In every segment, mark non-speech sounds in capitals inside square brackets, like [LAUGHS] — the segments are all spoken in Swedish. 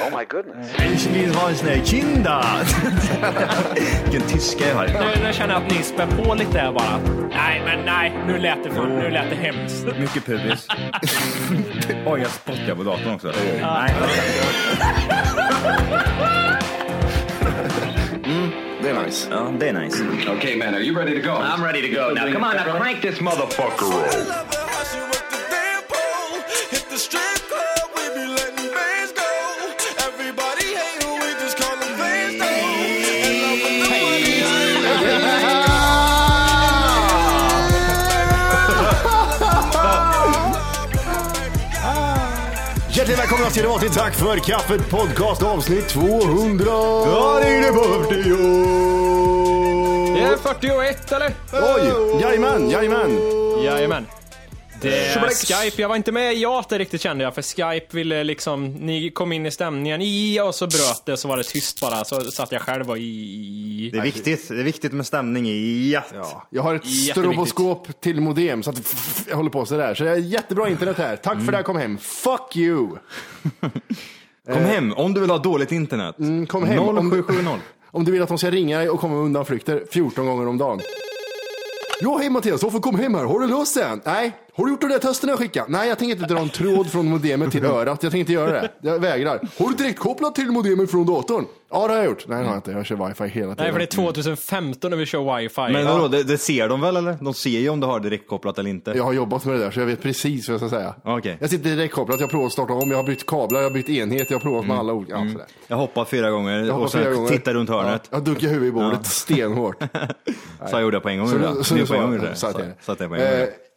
Ich vill en sån här kinda. [LAUGHS] Vilken tyska jag har. Nu, nu känner jag att ni spär på lite bara. Nej, men nej, nu lät det, fan, nu lät det hemskt. Mycket pubis. [LAUGHS] Oj, jag spottar på datorn också. Nej. Det är nice. Ja, det är nice. okay, man, are you ready to go? I'm ready to go now. Come on, now crank this motherfucker up. Välkomna ska ni vara till Tack för kaffet podcast avsnitt 200. Ja, det är det på Det är 41 eller? Oj, jajamän, jajamän. Jajamän. Det är Tjoblex. Skype, jag var inte med i jatet riktigt kände jag, för Skype ville liksom, ni kom in i stämningen, i och så bröt det, så var det tyst bara, så satt jag själv och i... Det är viktigt. Det är viktigt med stämning i ja. Ja, jag har ett stroboskop till modem så att jag håller på sådär. Så det är jättebra internet här. Tack för det här, kom hem. Fuck you. [LAUGHS] Kom hem om du vill ha dåligt internet. Mm, kom hem. Om du- 0770. [LAUGHS] Om du vill att de ska ringa dig och komma med undanflykter 14 gånger om dagen. Ja, hej Mattias, varför kom hem här? Har du löst det än? Nej. Har du gjort de där testerna jag skickade? Nej, jag tänker inte dra en tråd från modemet till [LAUGHS] örat. Jag tänker inte göra det. Jag vägrar. Har du direkt kopplat till modemet från datorn? Ja, det har jag gjort. Nej, det har jag inte. Jag kör wifi hela tiden. Nej, för det är 2015 när vi kör wifi. Men vadå, det, det ser de väl eller? De ser ju om du har direktkopplat eller inte. Jag har jobbat med det där så jag vet precis vad jag ska säga. Okej. Jag sitter direkt kopplat, jag har provat att starta om, jag har bytt kablar, jag har bytt enhet, jag har provat med alla olika. Ja, sådär. Jag hoppar fyra gånger Jag hoppar och sen flera gånger. tittar runt hörnet. Ja, jag dunkar huvudet i bordet stenhårt. [LAUGHS] Så jag gjorde jag på en gång. Så, så en gång svarar gjorde jag. jag. Så att Så- jag- så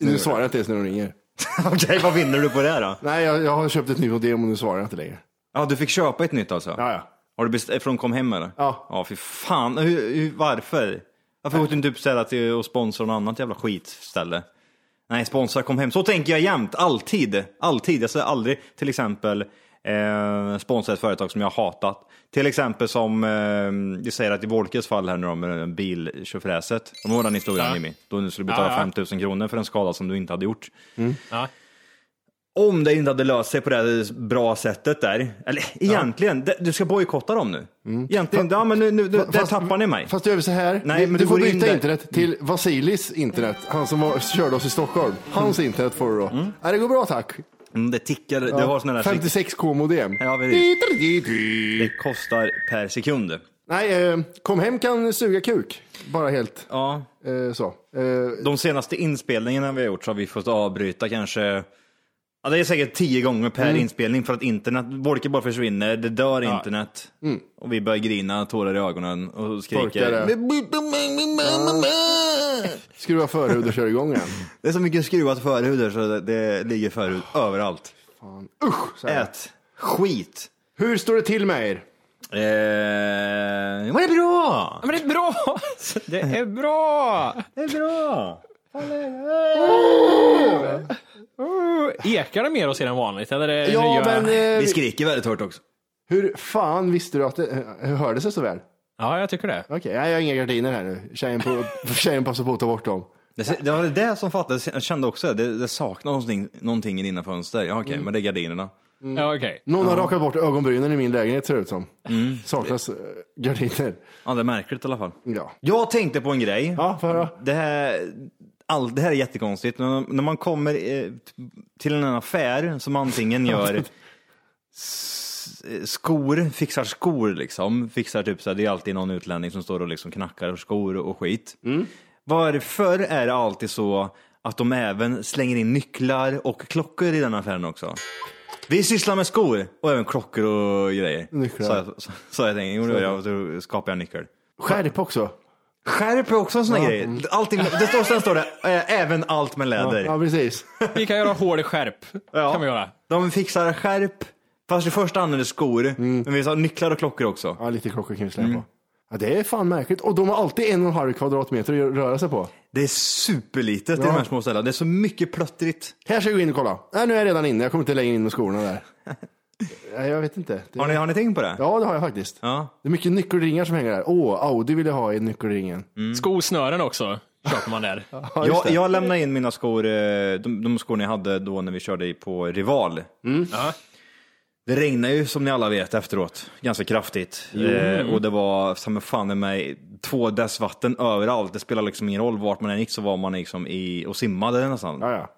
Eh, nu svarar jag inte ens när de ringer. [LAUGHS] Okej, vad vinner du på det då? Nej, jag, jag har köpt ett nytt modem och nu svarar jag inte längre. Ja, du fick köpa ett nytt alltså? Ja, ja. Har du bestämt från Kom Hem eller? Ja. Ja, fy fan. Hur, hur, varför? Varför går du inte upp ställa till och sponsra något annat jävla skitställe? Nej, sponsra Kom Hem. Så tänker jag jämt. Alltid. Alltid. Jag säger aldrig till exempel eh, sponsra ett företag som jag har hatat. Till exempel som eh, du säger att i Wolkes fall här nu då med biltjofräset. Kommer du ihåg den historien Ja. Jimmy? Då du skulle betala Ja, ja. 5000 kronor för en skada som du inte hade gjort. Ja. Om det inte hade löst sig på det bra sättet där, eller egentligen, det, du ska bojkotta dem nu. Egentligen, ja men nu, nu, nu där tappar ni mig. Fast gör vi så här. Nej, du, men du får in byta där. internet till Vasilis internet. Han som var, körde oss i Stockholm. Hans internet får du då. Ja, det går bra tack. Mm, det tickar, du har såna där 56k modem. Ja, precis. Det kostar per sekund. Nej, eh, kom hem kan suga kuk. Bara helt Ja, eh, så. Eh, de senaste inspelningarna vi har gjort så har vi fått avbryta kanske Ja, det är säkert tio gånger per Mm. inspelning för att internet, Wolke bara försvinner, det dör internet. Och vi börjar grina, tårar i ögonen och Mm. Torkar skriker. det. skruva förhud och kör igång igen. Det är så mycket skruvat förhud så det, det ligger förhud överallt. Usch, så här. Ät skit. Hur står det till med er? Eh, men det är bra! Men [LAUGHS] det är bra! Det är bra! Det är bra! Ekar det mer hos er än vanligt? Eller är det Ja, nya- men eh, Vi skriker väldigt hårt också. hur fan visste du att det hur hördes det så väl? Ja, jag tycker det. Okej, jag har inga gardiner här nu. Tjejen, på, tjejen passar på att ta bort dem. Det, det var det som fattades, jag kände också det, det saknas någonting, någonting i dina fönster. Ja okej, men det är gardinerna. Ja, okej. Någon har rakat bort ögonbrynen i min lägenhet ser det ut som. Saknas eh, gardiner. Ja, det är märkligt i alla fall. Ja. Jag tänkte på en grej. Ja, för. Det här, all, det här är jättekonstigt. Men när man kommer eh, till en affär som antingen gör [LAUGHS] skor, fixar skor liksom. Fixar typ så här, det är alltid någon utlänning som står och liksom knackar skor och skit. Varför är det alltid så att de även slänger in nycklar och klockor i den affären också? Vi sysslar med skor och även klockor och grejer. Nycklar. Så jag, så, så jag tänkte, jo, jag, då skapar jag nyckel. Skärp också. Skärp är också en sån här grej. Allting, det står, sen står det eh, även allt med läder. Ja, precis. Vi kan göra hål i skärp. Ja. Kan vi göra. De fixar skärp Fast i första hand är det skor, men vi har nycklar och klockor också. Ja, lite klockor kan vi släppa på. Ja, det är fan märkligt. Och de har alltid en och en halv kvadratmeter att röra sig på. Det är superlitet i de här små ställena. Det är så mycket plöttrigt. Här ska vi gå in och kolla. Nej, nu är jag redan inne. Jag kommer inte längre in med skorna där. [LAUGHS] Jag vet inte. Det... Har ni, har ni tänkt på det? Ja, det har jag faktiskt. Ja. Det är mycket nyckelringar som hänger där. Åh, Audi vill jag ha i nyckelringen. Skosnören också köper man där. [LAUGHS] Ja, Jag, jag lämnade in mina skor, eh, de, de skorna jag hade då när vi körde på Rival. Ja. Det regnade ju som ni alla vet efteråt, ganska kraftigt. Eh, och det var som fan i mig två dess vatten överallt. Det spelar liksom ingen roll vart man än gick så var man liksom i och simmade nästan. Ja, ja.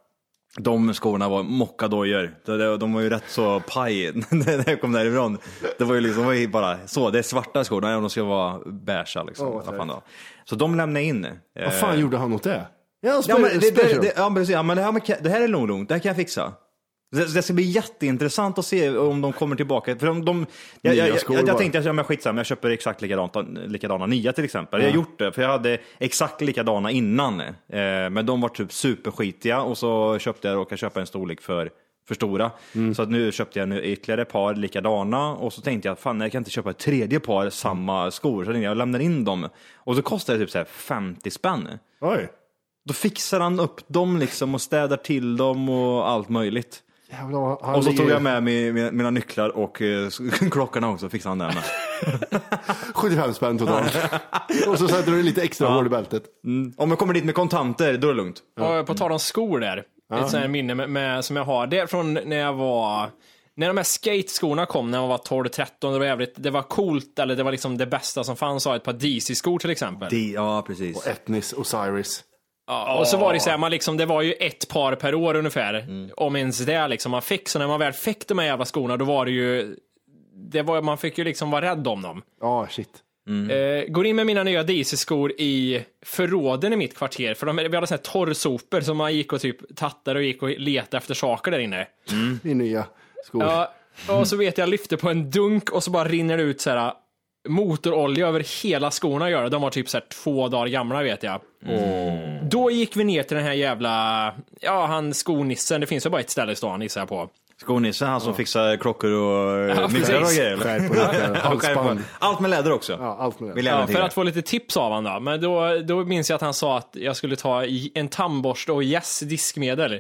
De skorna var mockadojor. De, de, de var ju rätt så paj [LAUGHS] när jag kom därifrån. Det var ju liksom det var ju bara så, det är svarta skor, nej, de ska vara beiga liksom. Vad fan var. så de lämnade in. Vad fan gjorde han åt det? Ja, Ja, men det, det, special. det, ja, precis. Ja, men det, här, med- det här är nog lugnt, det här kan jag fixa. Det, det ska bli jätteintressant att se om de kommer tillbaka. För de, de, jag, jag, jag, jag, tänkte att ja, men skitsamma, jag köper exakt likadant, likadana nya till exempel. Jag har gjort det, för jag hade exakt likadana innan. Eh, men de var typ superskitiga och så köpte jag, råkade köpa en storlek för för stora. Mm. Så att nu köpte jag nu ytterligare ett par likadana och så tänkte jag fan jag kan inte köpa ett tredje par samma skor. Så jag, lämnar in dem. Och så kostade det typ så här 50 spänn. Oj. Då fixar han upp dem liksom och städar till dem och allt möjligt. Jävlar, vad- han Och så tog jag med mi- mina, mina nycklar och eh, [LAUGHS] klockorna också, fixade han det med. [LAUGHS] 75 spänn totalt. [LAUGHS] och så sätter du lite extra hål i bältet. Om jag kommer dit med kontanter, då är det lugnt. Och på tal om skor där, ett sånt här minne med, med, som jag har. Det är från när jag var, när de här skateskorna kom när jag var 12-13, det var jävligt, det var coolt, eller det var liksom det bästa som fanns, att ha ett par DC-skor till exempel. De, ja, precis. Etnis Osiris. Ja, och så var det så här, man liksom, det var ju ett par per år ungefär, Mm. om ens det liksom man fick. Så när man väl fick de här jävla skorna, då var det ju, det var, man fick ju liksom vara rädd om dem. Ja, shit. Eh, går in med mina nya DC-skor i förråden i mitt kvarter, för de, vi hade här torrsopor som man gick och typ tattade och gick och letade efter saker där inne. I nya skor. Ja, och så vet jag, jag lyfte på en dunk och så bara rinner det ut så här motorolja över hela skorna gör det. De var typ så här två dagar gamla vet jag. Då gick vi ner till den här jävla, ja han skonissen, det finns ju bara ett ställe i stan gissar jag på. Skonissen, han som fixar klockor och Ja, ja, nycklar och grejer. [LAUGHS] Ja, halsband. Allt med läder också. Ja, allt med. Vill Ja, för att få lite tips av honom då. Men då, då minns jag att han sa att jag skulle ta en tandborste och yes diskmedel.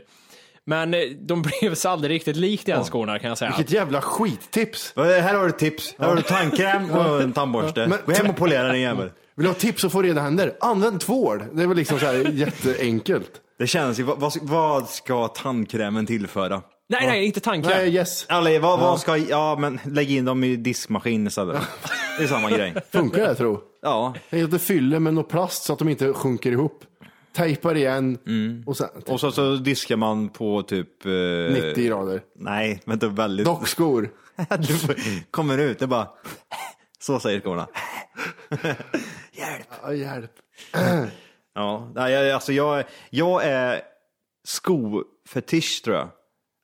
Men eh, de blev så aldrig riktigt likt den skorna kan jag säga. Vilket jävla skittips. Här har du ett tips. Här har du tandkräm och en [LAUGHS] tandborste. Men- Gå hem och polera din jävel. Vill du ha tips att få rena händer? Använd tvål. Det är väl liksom så här [LAUGHS] jätteenkelt. Det känns ju, vad, vad- vad ska tandkrämen tillföra? Nej, nej, inte tandkräm. Nej, yes. Eller vad, vad ska, ja men lägg in dem i diskmaskin istället. [LAUGHS] Det är samma grej. Funkar det tro? Ja, Tänk att du fyller med något plast så att de inte sjunker ihop. Tejpar igen och sen och så, så diskar man på typ... Eh, 90 grader. Nej, vänta väldigt... Dockskor. [LAUGHS] Du får- kommer ut, det är bara... Så säger skorna. [LAUGHS] Hjälp. Ja, hjälp. [CLEARS THROAT] Ja, nej, jag, alltså jag, jag är skofetisch tror jag.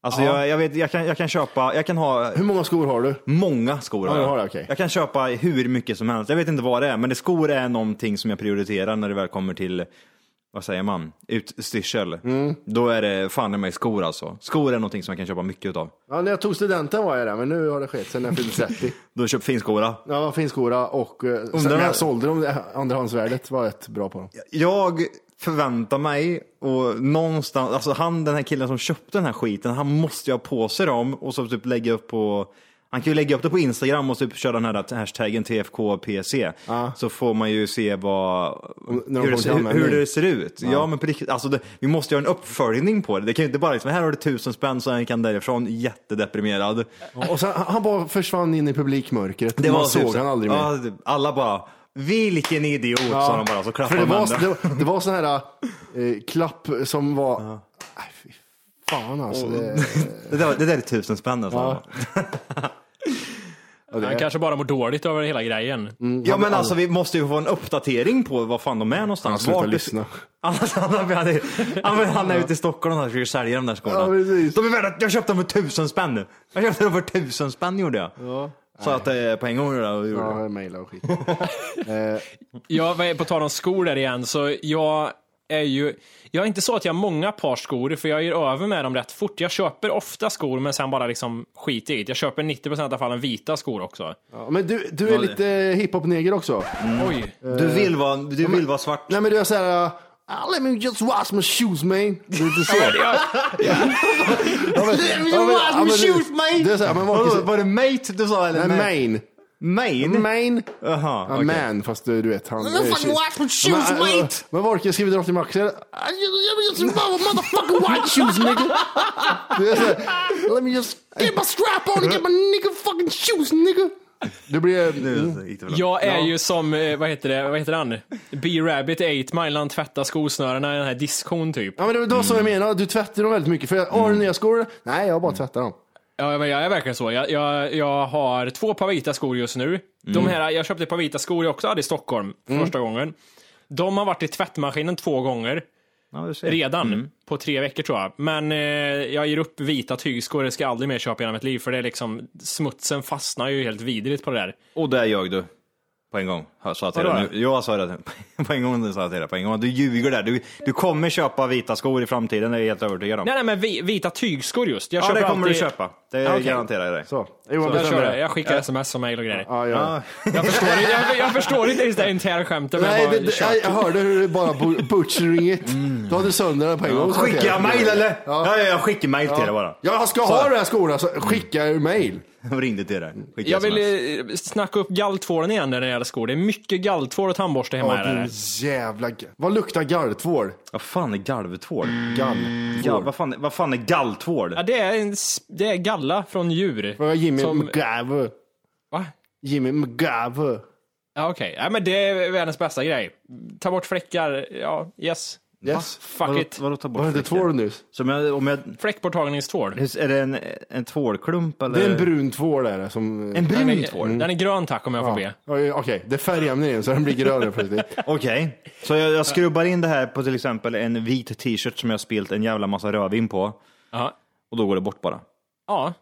Alltså jag, jag, vet, jag, kan, jag kan köpa, jag kan ha Hur många skor har du? många skor. Ja, har du jag. har det, okej. jag kan köpa hur mycket som helst. Jag vet inte vad det är, men det, skor är någonting som jag prioriterar när det väl kommer till, vad säger man, utstyrsel. Mm. Då är det fan i mig skor alltså. Skor är någonting som jag kan köpa mycket utav. Ja, när jag tog studenten var jag där, men nu har det skett sen jag fyllde 30. Du har köpt finskora. Ja, finskora och eh, sen när jag sålde dem, det andrahandsvärdet var rätt bra på dem. Jag förväntar mig och någonstans, alltså han den här killen som köpte den här skiten, han måste ju ha på sig dem och så typ lägga upp på han kan ju lägga upp det på Instagram och typ köra den här hashtaggen TFKPC. Så får man ju se vad, hur, det, hur, det ser ut. Ja, men på riktigt, alltså det, vi måste ha en uppföljning på det. Det kan ju inte bara liksom, här har du tusen spänn så han kan därifrån jättedeprimerad. Och sen, han bara försvann in i publikmörkret. Det Man var såg typ han aldrig mer. Ja, det- alla bara, vilken idiot sa de bara, så För klappade det de var, det, var- det var sån här eh, klapp som var... Nej, fy fan alltså. Det, [LAUGHS] Det där, det där är tusen spänn alltså. Ja. [LAUGHS] Han det, kanske bara mår dåligt över hela grejen. Ja men alltså vi måste ju få en uppdatering på var fan de är någonstans. Han slutar Vart lyssna. [LAUGHS] Annars han, han, han, han, han är ute i Stockholm och försöker sälja de där skorna. Ja, precis. de är värda, jag köpte dem för tusen spänn. Jag köpte dem för tusen spänn gjorde jag. Så att det på en gång gjorde ja, jag mejlade och skit. [LAUGHS] Ja, vad är- på tal om skor där igen, så jag är ju, jag är inte så att jag har många par skor, för jag ger över med dem rätt fort. Jag köper ofta skor, men sen bara liksom skiter i det. Jag köper 90% av fallen vita skor också. Ja, men du, du är lite hiphop-neger också. Oj. Du vill vara, du vill vara svart. Nej men du är såhär, ah, let me just wash my shoes man. Du är lite så. Let me men- wash my shoes. Det är men Marcus, var det mate du sa eller? nej, main. Main? Main. Jaha, Ja, okej. man, fast du, du vet han. Let me eh, fucking wash my shoes, men, äh, mate. Men Marcus skriver drottning Maxel. Let me just motherfucking white shoes nigga. Let me just get my strap on and get my nigga fucking shoes nigga. Det blir... Väl. Jag är ju som, eh, vad heter det, vad heter han? B-Rabbit 8 Mile, han tvättar skosnörena i den här diskon typ. Ja men det var så jag menar, du tvättar dem väldigt mycket. För jag, har du nya skor? Nej, jag bara tvättar dem. Ja, men jag är verkligen så. Jag, jag, jag har två par vita skor just nu. De här, jag köpte ett par vita skor jag också hade i Stockholm första gången. De har varit i tvättmaskinen två gånger Ja, du ser. redan på tre veckor tror jag. Men eh, jag ger upp vita tygskor, det ska jag aldrig mer köpa i hela mitt liv för det är liksom smutsen fastnar ju helt vidrigt på det där. Och där ljög du. På en gång. Jag sa till dig nu. Jag sa det. [LAUGHS] På en gång sa jag till dig. På en gång. Du ljuger där. Du, du kommer köpa vita skor i framtiden, det är jag helt övertygad om. Nej, nej, men vi, vita tygskor just. Jag Ja, köper det kommer alltid... du köpa. Det Ja, okej. garanterar jag dig. Så, Johan Jag, bestämmer kör, det. jag skickar sms och mail och grejer. Ja, ja. [LAUGHS] Jag, förstår, inte- jag, jag förstår inte ens det interna skämtet, men Nej, jag det, jag, jag hörde hur det bara bu- [LAUGHS] butchering it. Du hade sönder den på en gång. Skickar jag mail eller? Ja. Ja, ja, jag skickar mail till dig bara. Jag ska ha de här skorna, så skicka mail. Jag ringde till dig. Jag vill sms. eh, snacka upp galltvålen igen när det gäller skor. Det är mycket galltvål och tandborste hemma. Ja, är din jävla... Vad luktar galltvål? Vad fan är galvtvål? Gall. Gal, vad, fan, vad fan är galltvål? Ja, det, är en, det är galla från djur. Vad Jimmy Som- McGavre? Va? Jimmy McGavre. Ja, okej. Ja, men det är världens bästa grej. Ta bort fläckar. Ja, yes. Yes. Fuck Vadå- it. Vadå ta bort Var det inte fläckar? tvål nyss? Som jag, om jag, Fläckborttagningstvål. är det en, en tvålklump eller? Det är en brun tvål är det som... En Den brun är, tvål? den är grön tack om jag får be. Okej, det är färgämnen i den så den blir grön plötsligt. [LAUGHS] Okej, så jag, jag skrubbar in det här på till exempel en vit t-shirt som jag spilt en jävla massa rödvin på. Ja. Och då går det bort bara. Ja.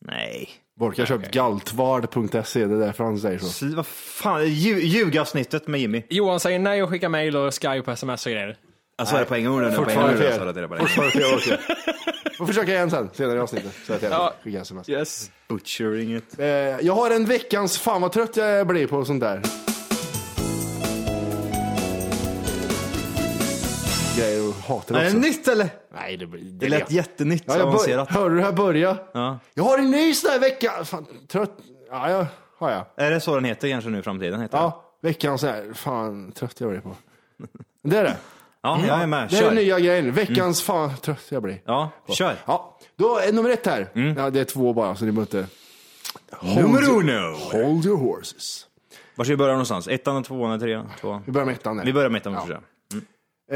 Nej. Bork har köpt galtvard.se, det är därför han säger så. Så, vad fan, lju- ljugavsnittet med Jimmy. Johan säger nej och skickar mail och Skype och sms och grejer. Alltså är det på en gång nu? Fortfarande fel. Fortfarande fel, okej. [LAUGHS] Får försöka igen sen, senare i avsnittet. Så att jag Ja. skickar sms. Yes. Butchering it. Eh, jag har en veckans, fan vad trött jag blir på sånt där. Grejer och hatar Är det också. nytt eller? Nej, det, det, Det lät jättenytt ja, jag bör, avancerat. Hörde du det här börja? Ja. Jag har en ny sån här vecka. Fan, trött. Ja, ja, har jag. Är det så den heter kanske nu i framtiden? Heter den? Ja, veckans så här. Fan, trött jag blir på. Det är det. Ja, jag är med. Det är Kör. den nya grejen. Veckans fan trött jag blir. Ja, kör. Ja, då är nummer ett här. Ja, det är två bara, så ni behöver inte... Nummer uno. Hold your horses. Var ska vi börja någonstans? Ettan, tvåan, eller trean? Tvåan? Vi börjar med ettan. där. Vi börjar med ettan. Ja.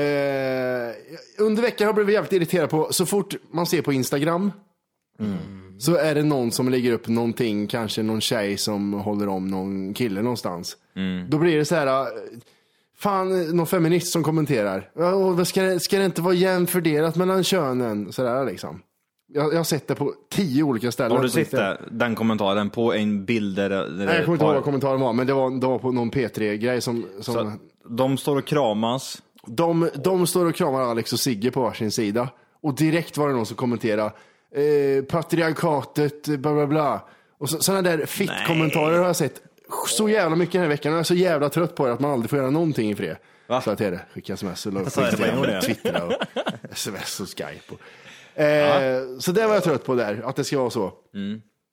Eh, under veckan har jag blivit jävligt irriterad på, så fort man ser på Instagram, så är det någon som lägger upp någonting, kanske någon tjej som håller om någon kille någonstans. Då blir det så här, eh, fan, någon feminist som kommenterar, "Ja, vad ska, det, ska det inte vara jämnt fördelat mellan könen? Sådär liksom. Jag, jag har sett det på tio olika ställen. Har du sett det? den kommentaren på en bild där, där Nej, jag kommer inte ihåg vad kommentaren var, men det var, det var på någon P3-grej som, som Så, de står och kramas. De, de står och kramar Alex och Sigge på varsin sida. Och direkt var det någon som kommenterade eh, patriarkatet, bla bla bla. Och så, sådana där fitt-kommentarer har jag sett så jävla mycket den här veckan. Och jag är så jävla trött på det att man aldrig får göra någonting i fred. Va? Så jag till det. Skicka sms och det det. Twitter och [LAUGHS] sms och Skype. Och. Eh, Så det var jag trött på där, att det ska vara så.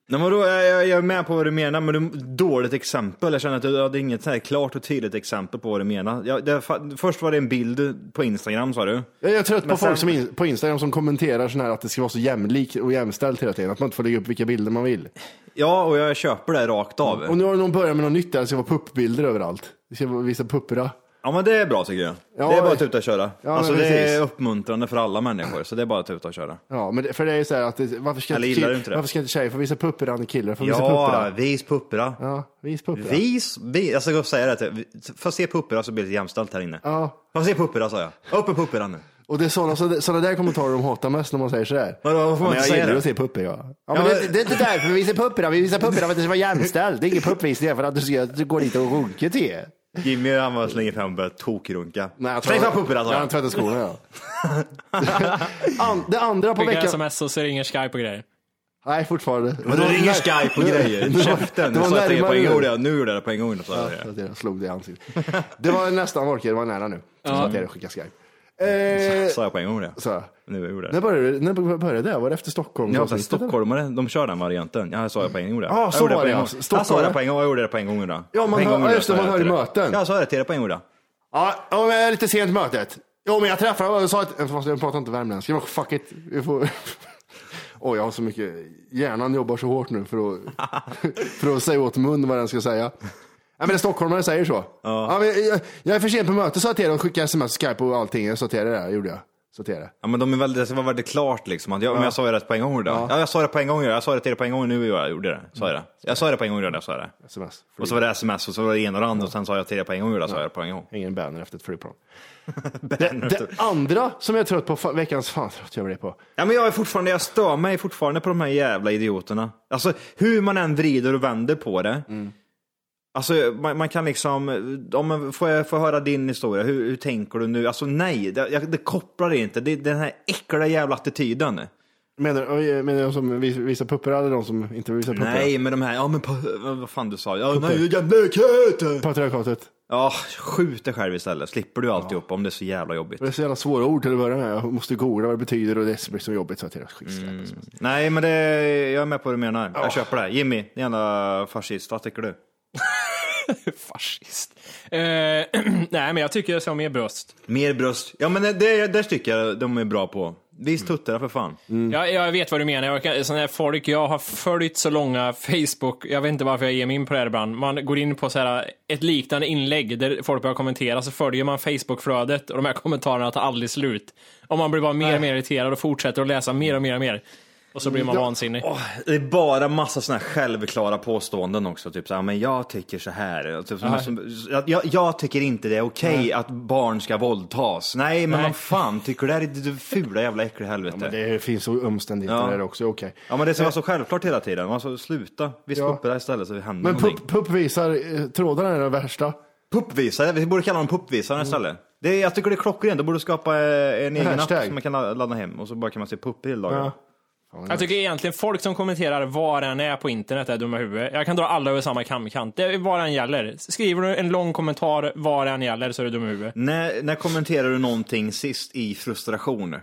Nej, men då, jag, jag är med på vad du menar, men du, dåligt exempel. Jag känner att du hade inget så här klart och tydligt exempel på vad du menar. Jag, det, först var det en bild på Instagram sa du. Jag är trött på Men folk sen- som in, på Instagram som kommenterar sån här att det ska vara så jämlikt och jämställt hela tiden. Att man inte får lägga upp vilka bilder man vill. Ja, och jag köper det rakt av. Och nu har någon börjat med något nytt där, det ska vara puppbilder överallt. Det ska visa pupporna. Ja, men det är bra tycker jag. Ja, det är bara att tuta och köra. ja, alltså det är precis. uppmuntrande för alla människor, så det är bara att tuta och köra. Ja, men det, för det är ju så här att det, varför ska Eller inte, gillar kill- varför ska inte tjejer få visa pupporna när killar får visa Ja, vis puppera. Ja, vis pupporna. Vis, vis, jag ska säga det till Får jag se puppera så blir det jämställt här inne. Ja, Får jag se puppera sa jag. Upp med puppera nu. och det är sådana så, såna där kommentarer de hatar mest när man säger så här. Vadå, varför får man inte jag säga gillar det? att se puppor, ja. ja, men men- det, det är inte därför vi visar pupporna. Vi visar pupporna för att det ska vara jämställt. Det är ingen puppvisning för att du ska du går dit och runkar till. Jimmy han bara slänger fram och börjar tokrunka. Nej, jag Släng fram puppen alltså. Ja, han tvättar skorna ja. [LAUGHS] An, det andra på Skicka veckan. sms och så ringer Skype och grejer. Nej, fortfarande. Men du ringer Skype och grejer. Det var- Käften. det Nu var sa jag tre på en nu. gång. det. Nu gjorde jag det på en gång. Så Ja, jag det. jag slog det i ansiktet. Det var nästan Orke, det var nära nu. Så sa jag till dig att skicka Skype. Eh, Sa jag på en gång det. så. Nu gjorde jag när det. började, när började det? Var det efter Stockholm? Ja, så stockholmare, de kör den varianten. Ja, jag sa det på en gång. det. Ja, Jag så gjorde var på det, en ja. gång. Jag sa Stockholmare. det på en gång, jag gjorde det på en gång. Då. Ja, man På en hör- ja, just det, jag man hör i möten. Ja, jag sa det till dig på en gång. då. Ja, ja, men jag är lite sent i mötet. Jo, men jag träffade och sa att, fast jag pratar inte värmländska, men fuck it. Vi får... [LAUGHS] Åh, jag har så mycket, hjärnan jobbar så hårt nu för att, [LAUGHS] för att säga åt mun vad den ska säga. Ja, men det stockholmare säger så. Ja. men jag, jag är för sent på mötet, sa jag till och skickade sms, skype och allting. Jag sa till det, där, gjorde jag. Dig. Ja, men de är väldigt, det vara väldigt klart liksom. Att jag, Men jag sa ju rätt på en gång. Då. Ja. jag sa det på en gång. Jag sa det till dig på en gång nu. Jag gjorde det. Sa jag det. Jag sa det på en gång. Då, jag sa det. Sms. Och så var det sms och så var det en och det andra och sen sa jag till dig på en gång. Då, sa jag det på en gång. Ingen banner efter ett flygplan. [LAUGHS] det, det andra som jag är trött på, veckans, fan trött jag blir på. Ja, men jag är fortfarande, jag stör mig fortfarande på de här jävla idioterna. Alltså hur man än vrider och vänder på det. Alltså man, man kan liksom, om man, får jag få höra din historia, hur, hur tänker du nu? Alltså nej, det, det kopplar det inte. Det är den här äckliga jävla attityden. Menar oj, menar de som vis- visar puppor eller de som inte visar puppor? Nej, men de här, ja men vad fan du sa, ja nej, jävla köt! Patriarkatet. Ja, skjut dig själv istället, slipper du alltihop om det är så jävla jobbigt. Det är så jävla svåra ord till att börja med. Jag måste googla vad det betyder och det blir så jobbigt. Så att jag skitsläpper. Mm. Nej, men det, jag är med på vad du menar. Jag köper det. Jimmy, jävla fascist, vad tycker du? [LAUGHS] [LAUGHS] Fascist. Eh, [CLEARS THROAT] nej, men jag tycker ha mer bröst. Mer bröst. Ja men det, det, det tycker jag de är bra på. Vis tuttarna för fan. Jag, jag vet vad du menar. Jag, kan- sån här folk, jag har följt så långa Facebook, jag vet inte varför jag ger mig in på det här ibland. Man går in på så här, ett liknande inlägg där folk börjar kommentera, så följer man Facebook-flödet och de här [LAUGHS] kommentarerna tar aldrig slut. Och man blir bara mer och mer irriterad och fortsätter att läsa mer och mer och mer. Och så blir man vansinnig. Åh, det är bara massa såna här självklara påståenden också. Typ såhär, men jag tycker så här. Typ, som, som, jag, jag tycker inte det är okej att barn ska våldtas. Nej, men Nej. vad fan tycker du? Det här är det fula jävla äckliga helvete. Men det finns så omständigheter Ja. där också. Okej. Ja men det ska vara så självklart hela tiden. Alltså sluta. Vi ska Ja. upp det här istället så det händer Men någonting. pupp, puppvisar, eh, trådarna är det värsta. Puppvisare, vi borde kalla dem puppvisare istället. Det är, jag tycker det är klockrent, då borde du skapa eh, en egen hashtag. app som man kan la- ladda hem och så bara kan man se pupp hela dagen. Ja. Jag tycker egentligen folk som kommenterar var än är på internet är dumma i huvudet. Jag kan dra alla över samma kamkant. Det är vad än gäller. Skriver du en lång kommentar var än gäller så är du dum i huvudet. När, när kommenterar du någonting sist i frustration?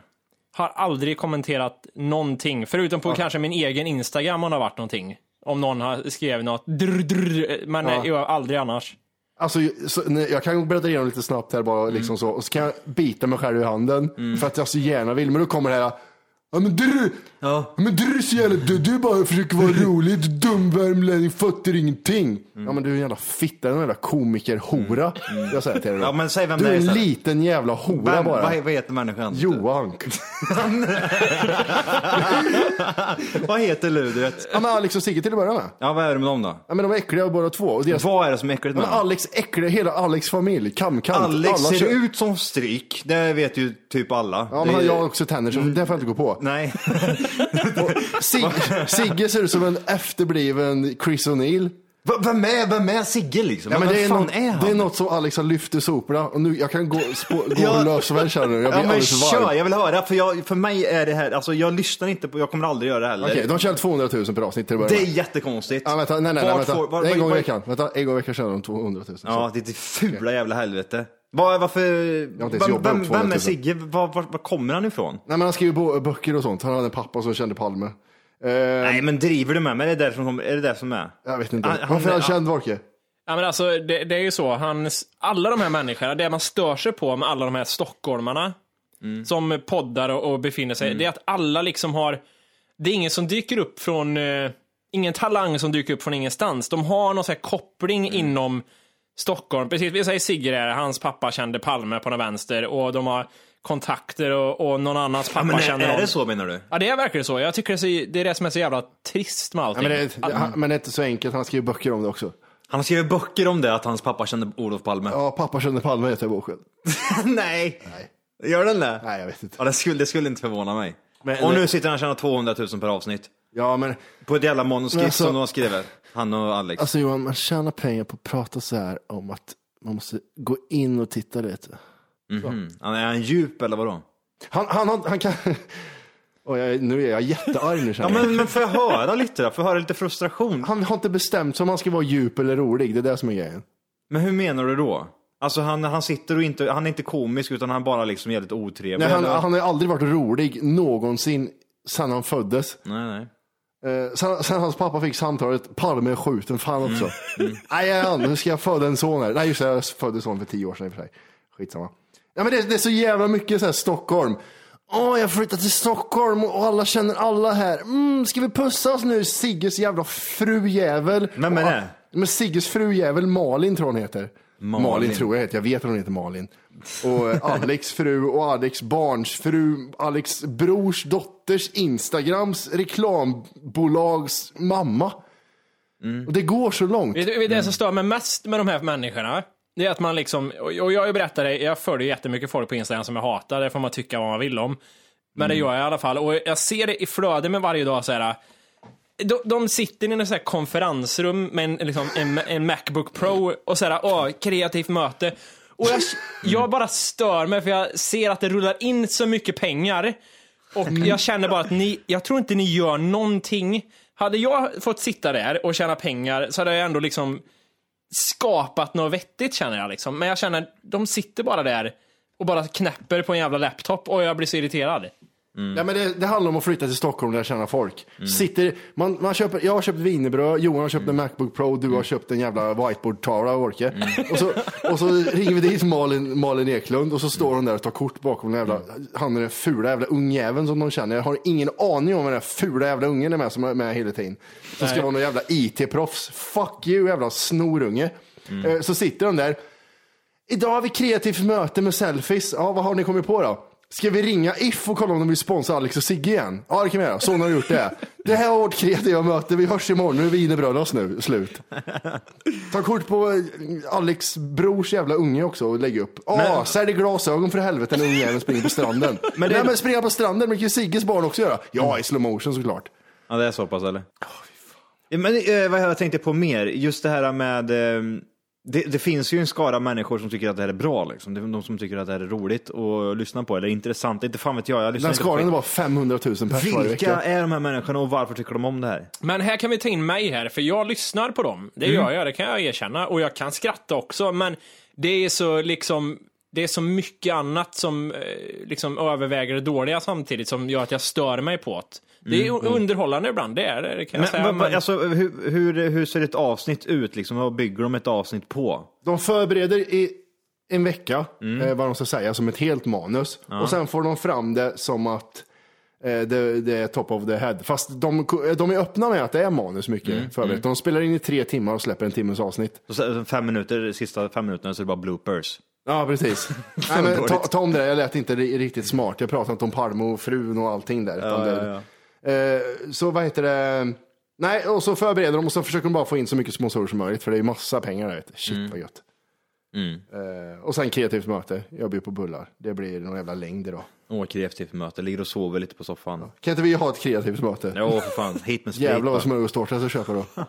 Har aldrig kommenterat någonting, förutom på kanske min egen Instagram om det har varit någonting. Om någon har skrivit något drr, drr, men Ja. jag aldrig annars. Alltså, så, nej, jag kan bläddra igenom lite snabbt här bara, liksom så, och så kan jag bita mig själv i handen för att jag så gärna vill. Men då kommer det här, ja men du, Ja. men du är så jävla du, du bara försöker vara [LAUGHS] rolig, du dum värmlänning, fattar ingenting. Ja men du är en jävla fitta, en jävla komiker-hora. Jag säger till dig då. Ja, men säg vem du det är är en liten jävla hora Vem, bara. vad, vad heter människan? Johan. [LAUGHS] vad heter ludet? Ja men Alex och Sigge till att börja med. Ja, vad är det med dem då? Ja men de är äckliga båda två. Och deras, Vad är det som är äckligt ja, med men dem? Alex äckliga, hela Alex familj, kamkant. Alex Alla ser ut som stryk, det vet ju typ alla. Ja Det- men jag har också tänder så det får jag inte gå på. Nej. Sig- Sigge ser ut som en efterbliven Chris O'Neill. V- vem, är, vem är Sigge liksom? Ja, men vem det, är fan något, är han? det är något som Alex har lyft ur soporna och nu, jag kan gå, spå, gå Ja. lös och väl känner du. Jag blir Ja men alldeles för kör, varm. jag vill höra. För, jag, för mig är det här, alltså jag lyssnar inte på, jag kommer aldrig göra det heller. Okej, de tjänar 200 000 per avsnitt till att Det börja är med. jättekonstigt. Ja, vänta, nej, nej, nej, Vart vänta. får- var- en var- gång i var- veckan. Vänta, en gång i veckan tjänar de 200 000. Så. Ja, det är fula jävla helvete. Var, varför, vem, vem, upp 200 000. vem är Sigge? Var, var, var kommer han ifrån? Nej men han skriver bo- böcker och sånt. Han hade en pappa som kände Palme. Eh, Nej men driver du med mig? Är det där som, är det där som är? Jag vet inte. Han- han- Varför är han ja. känd Wolke? Ja, men alltså, det, det är ju så, han, alla de här människorna, det man stör sig på med alla de här stockholmarna som poddar och, och befinner sig, det är att alla liksom har, det är ingen som dyker upp från, eh, ingen talang som dyker upp från ingenstans. De har någon sån här koppling inom Stockholm. Precis, vi säger Sigge där, hans pappa kände Palme på den vänster och de har kontakter och, och någon annans pappa Ja, men är, känner är någon. det så menar du? Ja, det är verkligen så. Jag tycker det är, så, det är det som är så jävla trist med Ja, allting. men, det, är- han, men det är inte så enkelt. Han skriver böcker om det också. Han har skrivit böcker om det, att hans pappa kände Olof Palme. Ja, pappa kände Palme heter boken. [LAUGHS] Nej. Gör den det? Nej, jag vet inte. Ja, det, skulle, det skulle inte förvåna mig. Men- och nu sitter han och tjänar 200 000 per avsnitt. Ja, men På ett jävla manuskript alltså- som de har skrivit. Han och Alex. alltså Johan, man tjänar pengar på att prata så här om att Man måste gå in och titta lite. Mhm. Han är han djup eller vadå? Han, han, han, han kan... [LAUGHS] Och jag, nu är jag jättearg nu [LAUGHS] Ja, men, men får jag höra lite då? Får jag höra lite frustration? Han har inte bestämt sig om han ska vara djup eller rolig. Det är det som är grejen. Men hur menar du då? Alltså han, han sitter och inte, han är inte komisk utan han bara liksom jävligt otrevlig. Nej, han, eller? han har aldrig varit rolig någonsin sedan han föddes. nej, nej. Eh, sen, sen hans pappa fick samtalet, Palme är skjuten, fan också. Nej, ja, nu ska jag föda en son här. Nej, just det, jag födde son för tio år sedan i och för sig. Skitsamma. Ja, men det, det är så jävla mycket så här Stockholm. Åh, jag flyttar till Stockholm och alla känner alla här. Mm, ska vi pussas nu? Sigges jävla frujävel. Vem är det? Men Sigges frujävel Malin tror hon heter. Malin, Malin. tror jag heter, jag vet att hon heter Malin. Och eh, Alex fru och Alex barns fru, Alex brors dotters Instagrams reklambolags mamma. Och det går så långt. Vet du det som stör mig mest med de här människorna? Det är att man liksom, och jag berättar det, jag följer jättemycket folk på Instagram som jag hatar, det får man tycka vad man vill om. Men det gör jag i alla fall, och jag ser det i flödet med varje dag så här. De, de sitter i en så här konferensrum med en, liksom, en, en Macbook Pro och så här, åh, kreativt möte. Och jag, jag bara stör mig för jag ser att det rullar in så mycket pengar. Och jag känner bara att ni, jag tror inte ni gör någonting. Hade jag fått sitta där och tjäna pengar så hade jag ändå liksom skapat något vettigt känner jag liksom. Men jag känner, de sitter bara där och bara knäpper på en jävla laptop och jag blir så irriterad. Ja, men det, det handlar om att flytta till Stockholm och lära känna folk. Sitter, man, man köper, jag har köpt wienerbröd, Johan har köpt en Macbook Pro, du har köpt en jävla whiteboard-tavla av Orke. Och, så, och så ringer vi dit Malin, Malin Eklund och så står hon där och tar kort bakom den jävla, han är den fula jävla ungjäveln som de känner. Jag har ingen aning om vad den där fula jävla ungen är med som är med hela tiden. Som ska vara någon jävla IT-proffs. Fuck you jävla snorunge. Eh, Så sitter de där. Idag har vi kreativt möte med selfies. Ja, vad har ni kommit på då? Ska vi ringa If och kolla om de vill sponsra Alex och Sigge igen? Ja, det kan vi göra. Så har gjort det. Det här var vårt kreativa möte. Vi hörs imorgon. Nu är wienerbröd nu. Slut. Ta kort på eh, Alex brors jävla unge också och lägg upp. Ja, Men- sälj glasögon för helvete när ungjäveln springer på stranden. [LAUGHS] men det- Nej, men springa på stranden, men det kan ju Sigges barn också göra. Ja, i slow motion såklart. Ja, det är så pass eller? Ja, Men eh, vad jag tänkte på mer, just det här med eh, det, det finns ju en skara människor som tycker att det här är bra, liksom. det är de som tycker att det här är roligt att lyssna på, eller intressant, inte fan vet jag. jag lyssnar Den skaran är på... bara 500 000 pers varje Vilka vecka. är de här människorna och varför tycker de om det här? Men här kan vi ta in mig här, för jag lyssnar på dem. Det gör jag, det kan jag erkänna. Och jag kan skratta också, men det är så liksom det är så mycket annat som eh, liksom överväger det dåliga samtidigt som gör att jag stör mig på det. Det är underhållande ibland, det är det, det kan jag Men, säga. vad- vad- men- alltså, hur, hur, hur ser ett avsnitt ut? Liksom? Vad bygger de ett avsnitt på? De förbereder i en vecka eh, vad de ska säga som ett helt manus. Och sen får de fram det som att eh, det, det är top of the head. Fast de, de är öppna med att det är manus mycket förberett. De spelar in i tre timmar och släpper en timmes avsnitt. Så så fem minuter, sista fem minuterna så är det bara bloopers. Ja, precis. [LAUGHS] Nej, men ta, ta om det, jag lät inte ri- riktigt smart. Jag pratade inte om Palme och frun och allting där. utan det, Eh, så vad heter det? Nej, och så förbereder de och så försöker de bara få in så mycket sponsorer som möjligt för det är massa pengar där. Shit vad gött. Eh, och sen kreativt möte. Jag bjuder på bullar. Det blir någon jävla längd idag. Åh, kreativt möte, ligger och sover lite på soffan. Kan inte vi ha ett kreativt möte? Jo, för fan, hit med sprit [LAUGHS] Jävlar vad smörgåstårta jag ska köpa då. [LAUGHS]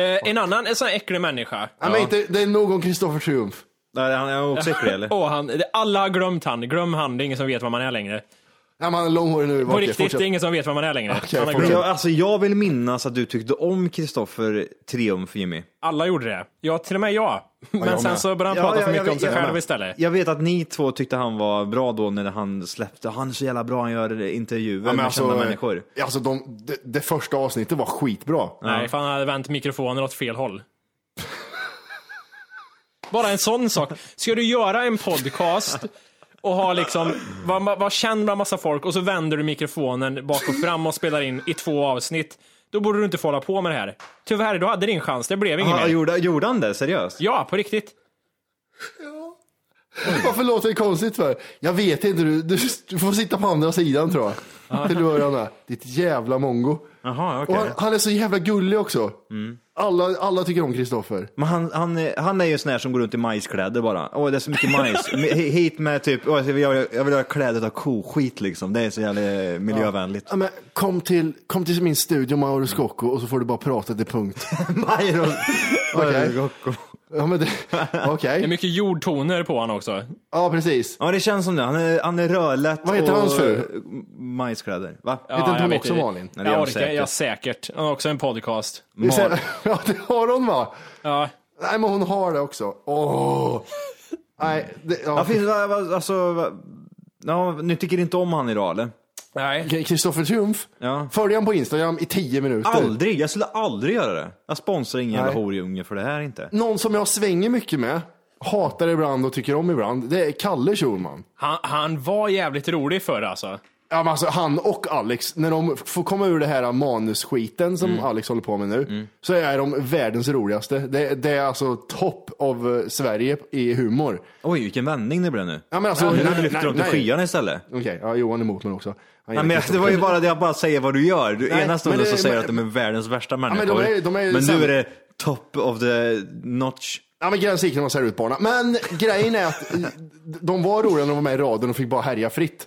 eh, en annan, en sån här äcklig människa. Ja. men inte, det är någon Kristoffer Triumf. Nej, han är också äcklig eller? [LAUGHS] Åh, han, det- alla har glömt han. Glöm han, det är ingen som vet vad man är längre. Ja, man är långhårig nu. På Okej, riktigt, fortsätt. det är ingen som vet vad man är längre. Okej, fortsätt. Men jag, alltså, jag vill minnas att du tyckte om Kristoffer Triumf, Jimmy. Alla gjorde det. Ja, till och med jag. Men jag sen med. så började han Ja, prata ja, för mycket om sig själv istället. Jag vet att ni två tyckte han var bra då när han släppte, han är så jävla bra, han gör intervjuer Ja, men med kända människor. Alltså, de, det, det första avsnittet var skitbra. Nej, för han hade vänt mikrofonen åt fel håll. Bara en sån sak. Ska du göra en podcast och ha liksom, vara var känd bland massa folk och så vänder du mikrofonen bak och fram och spelar in i två avsnitt. Då borde du inte få hålla på med det här. Tyvärr, du hade din chans. Det blev inget Ja, mer. gjorde, gjorde han det? Seriöst? Ja, på riktigt. Varför låter det konstigt för? Jag vet inte, du, du, du får sitta på andra sidan tror jag. Till att börja med. Ditt jävla mongo. Jaha, Och okej. han, han är så jävla gullig också. Alla, alla tycker om Kristoffer. Men han, han, han är ju sån här som går runt i majskläder bara. Åh, det är så mycket majs. [LAUGHS] Hit med typ, åh, jag, vill, jag vill ha kläder av koskit liksom. Det är så jävla miljövänligt. Ja, men kom, till, kom till min studio Mauro Scocco och så får du bara prata till punkt. [LAUGHS] Mauro. Scocco. Ja, men det, [LAUGHS] Det är mycket jordtoner på honom också. Ja, precis. Ja, det känns som det. Han är, han är rödlätt Vad heter och hans fru? majskläder. Va? Ja, Heter inte hon också inte. Malin? Nej, det är Jag hon orkar, säkert. ja säkert. Han har också en podcast. Det så- [LAUGHS] Ja, det har hon va? Ja, Nej, men hon har det också. Åh! Nej, det, ja. Ja, finns, alltså, ja, ni tycker inte om han idag eller? Nej. Kristoffer Triumf. Ja. Följ han på Instagram i tio minuter. Aldrig, jag skulle aldrig göra det. Jag sponsrar ingen jävla horunge för det här inte. Någon som jag svänger mycket med, hatar ibland och tycker om ibland, det är Kalle Schulman. Han, han var jävligt rolig förr alltså. Ja, men alltså, han och Alex, när de får komma ur det här manusskiten som Mm. Alex håller på med nu, så är de världens roligaste. Det, det är alltså topp av eh, Sverige i humor. Oj, vilken vändning det blev nu. Ja, men alltså, Nu nej, lyfter de till skyarna istället. Okej, ja, Johan är emot mig också. Nej, men det var ju bara det jag bara säger vad du gör. Du, Nej, ena stunden men så säger du men- att de är världens värsta men människor. de är- de är men sämre. nu är det top of the notch. Ja men gränsen gick när man ser ut barna. Men grejen är att eh, de var roliga när de var med i radion och fick bara härja fritt.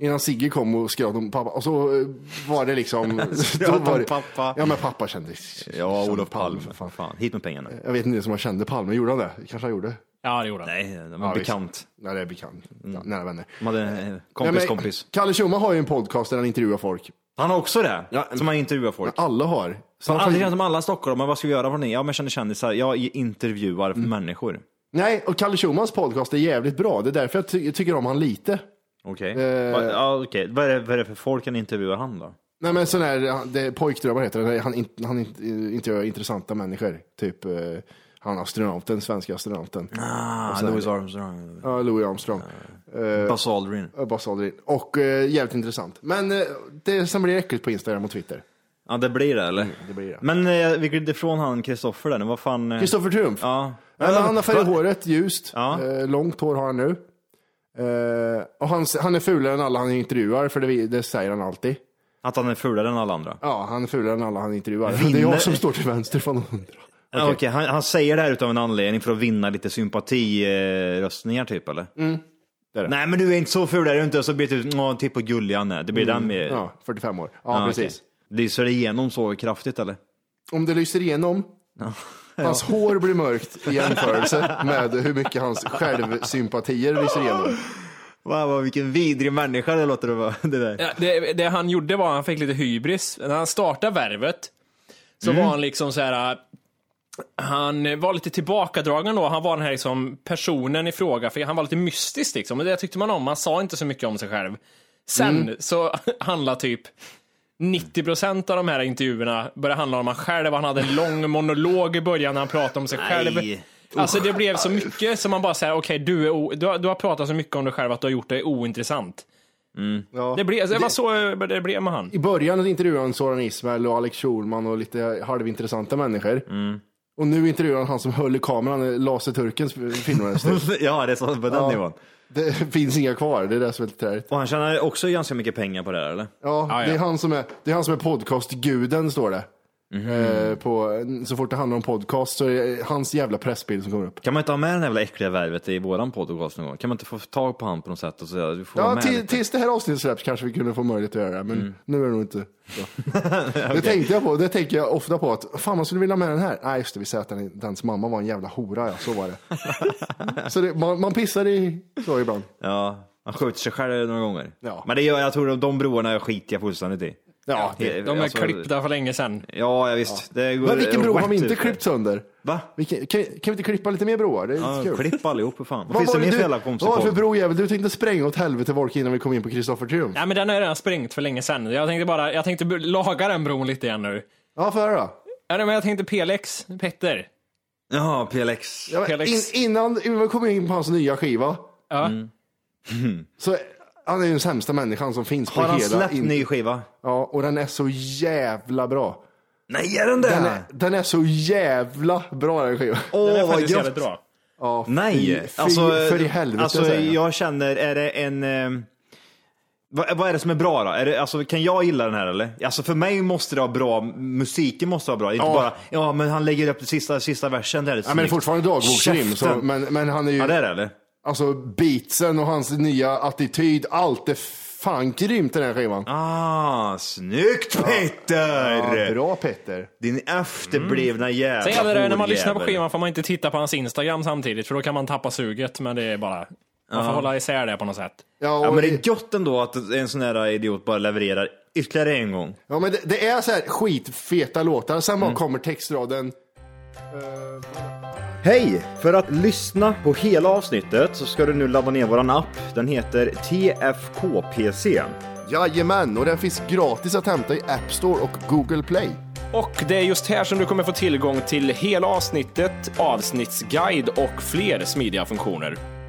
Innan Sigge kom och skröt om pappa. Och så eh, var det liksom... [LAUGHS] då om var det, pappa. Ja men pappa kände... Ja, kände Olof Palme. för fan. Fan. Hit med pengarna. Jag vet inte ens om han kände Palme. Gjorde han det? Kanske han gjorde. Ja, det gjorde han. Nej, de var Ja, visst. bekant. Nej det är bekant. Ja, nära vänner. De hade Ja, kompis men kompis. Kalle Schulman har ju en podcast där han intervjuar folk. Han har också det. Ja, som han intervjuar folk. Alla har. Så Han aldrig får- känt som alla stockholmare, vad ska vi göra för? Ja, men jag känner kändisar. Jag intervjuar Mm. människor. Nej, och Kalle Schulmans podcast är jävligt bra. Det är därför jag ty- tycker om han lite. Okej. Eh. Va- Ja, okej. Vad, är det, vad är det för folk han intervjuar han då? Nej men sån här, det pojkdrömmar heter det. Han, in- han in- intervjuar intressanta människor. Typ eh, han astronauten, svenska astronauten. Ah, Louis det. Armstrong. Ja, Louis Armstrong. Buzz Aldrin. Uh, Buzz Aldrin. Och eh, jävligt intressant. Men eh, det som blir äckligt på Instagram och Twitter. Ja, det blir det eller? det blir det. Men eh, vi glidde ifrån han Kristoffer där nu. Vad fan? eh, Kristoffer Triumf. Ja. Nej, men han har färgat håret ljust. Ja. Eh, långt hår har han nu. Eh, och han, han är fulare än alla han intervjuar, för det, det säger han alltid. Att han är fulare än alla andra. Ja, han är fulare än alla han intervjuar. Det är Vinner- jag som står till vänster från de andra. Ja, Okej, han, han säger det här utav en anledning för att vinna lite sympatiröstningar typ eller? Mm, det det. Nej men du är inte så ful är du inte. Så blir det typ, åh, titta på gullig han är. Det blir den med. Mm. Ja, 45 år. Ja, Ah, precis. okej. Lyser det igenom så kraftigt eller? Om det lyser igenom, hans hår blir mörkt i jämförelse med hur mycket hans självsympatier lyser igenom. Wow, vilken vidrig människa det låter det vara. Det där. Ja, det, det han gjorde var att han fick lite hybris. När han startade värvet så Mm. var han liksom så här. Han var lite tillbakadragen då. Han var den här liksom personen i fråga, för han var lite mystisk liksom. Och det tyckte man om. Han sa inte så mycket om sig själv. Sen Mm. så [LAUGHS] handlar typ 90% av de här intervjuerna började handla om han själv. Han hade en lång monolog i början när han pratade om sig själv. Nej. Alltså det blev så mycket som man bara säger, okej du, är o- du, har, du har pratat så mycket om dig själv att du har gjort det ointressant. Ja. Det, blev, det var så det blev med han. I början intervjuade han Soran Ismail och Alex Schulman och lite halvintressanta människor. Och nu intervjuar han han som höll i kameran, Laserturkens filmmästare. [LAUGHS] ja, det är så på den Ja. nivån. Det finns inga kvar, det är det som är lite träligt. Och han tjänar också ganska mycket pengar på det här eller? Ja. Det, är han som är, det är han som är podcastguden, står det. Eh, på, så fort det handlar om podcast så är det hans jävla pressbild som kommer upp. Kan man inte ha med den jävla äckliga värvet i våran podcast någon gång? Kan man inte få tag på han på något sätt och säga du får Ja, till, tills det här avsnittet släpps kanske vi kunde få möjlighet att göra det, men nu är det nog inte så. [LAUGHS] Det tänkte jag på, det tänker jag ofta på att fan man skulle vilja ha med den här. Nej just det, vi säger att den, dens mamma var en jävla hora, ja så var det. [LAUGHS] så det, man, man pissar i så ibland. Ja, han skjuter sig själv några gånger. Ja. Men det gör, jag tror att de broarna skiter jag fullständigt i. Ja, det, De är alltså- klippta för länge sedan. Ja, ja visst. Det går men vilken bro har vi inte ut. klippt sönder? Va? Vilken, kan, kan vi inte klippa lite mer broar? Det är Ja, lite kul. klipp allihop för fan. Vad finns det var mer det för Vad var det för brojävel du tänkte spränga åt helvete folk innan vi kom in på Kristoffer Triumf? Ja men den har jag redan sprängt för länge sedan. Jag tänkte bara, jag tänkte laga den bron lite igen nu. Ja, för då. Ja, men jag tänkte PLX, Petter. Jaha, PLX. Ja, PLX. in, innan vi kom in på hans nya skiva, Ja. så han är ju den sämsta människan som finns på Har han hela... släppt in- ny skiva? Ja, och den är så jävla bra. Nej, är den det? Den är, den är så jävla bra den skivan. Åh, är vad gött. bra. Ja, fy- Nej, fy, alltså, för i helvete alltså jag. jag känner, är det en... Eh, vad, vad är det som är bra då? Är det, alltså, kan jag gilla den här eller? Alltså för mig måste det vara bra, musiken måste vara bra. Inte Ja. bara, ja men han lägger upp den sista, sista versen där. Ja, men det är fortfarande Käften. men, men han är ju... Ja det är det eller? Alltså beatsen och hans nya attityd, allt är Fan grymt den här skivan. Ah, snyggt Petter! Ja, bra Petter. Din efterblivna jävla Sen gäller det när man lyssnar på skivan får man inte titta på hans Instagram samtidigt för då kan man tappa suget. Men det är bara, man får hålla isär det på något sätt. Ja, Ja, men det är gött ändå att en sån här idiot bara levererar ytterligare en gång. ja, men det, det är så här skitfeta låtar, sen bara kommer textraden. Hej! För att lyssna på hela avsnittet så ska du nu ladda ner våran app. Den heter TFKPC. Jajamän, och den finns gratis att hämta i App Store och Google Play. Och det är just här som du kommer få tillgång till hela avsnittet, avsnittsguide och fler smidiga funktioner.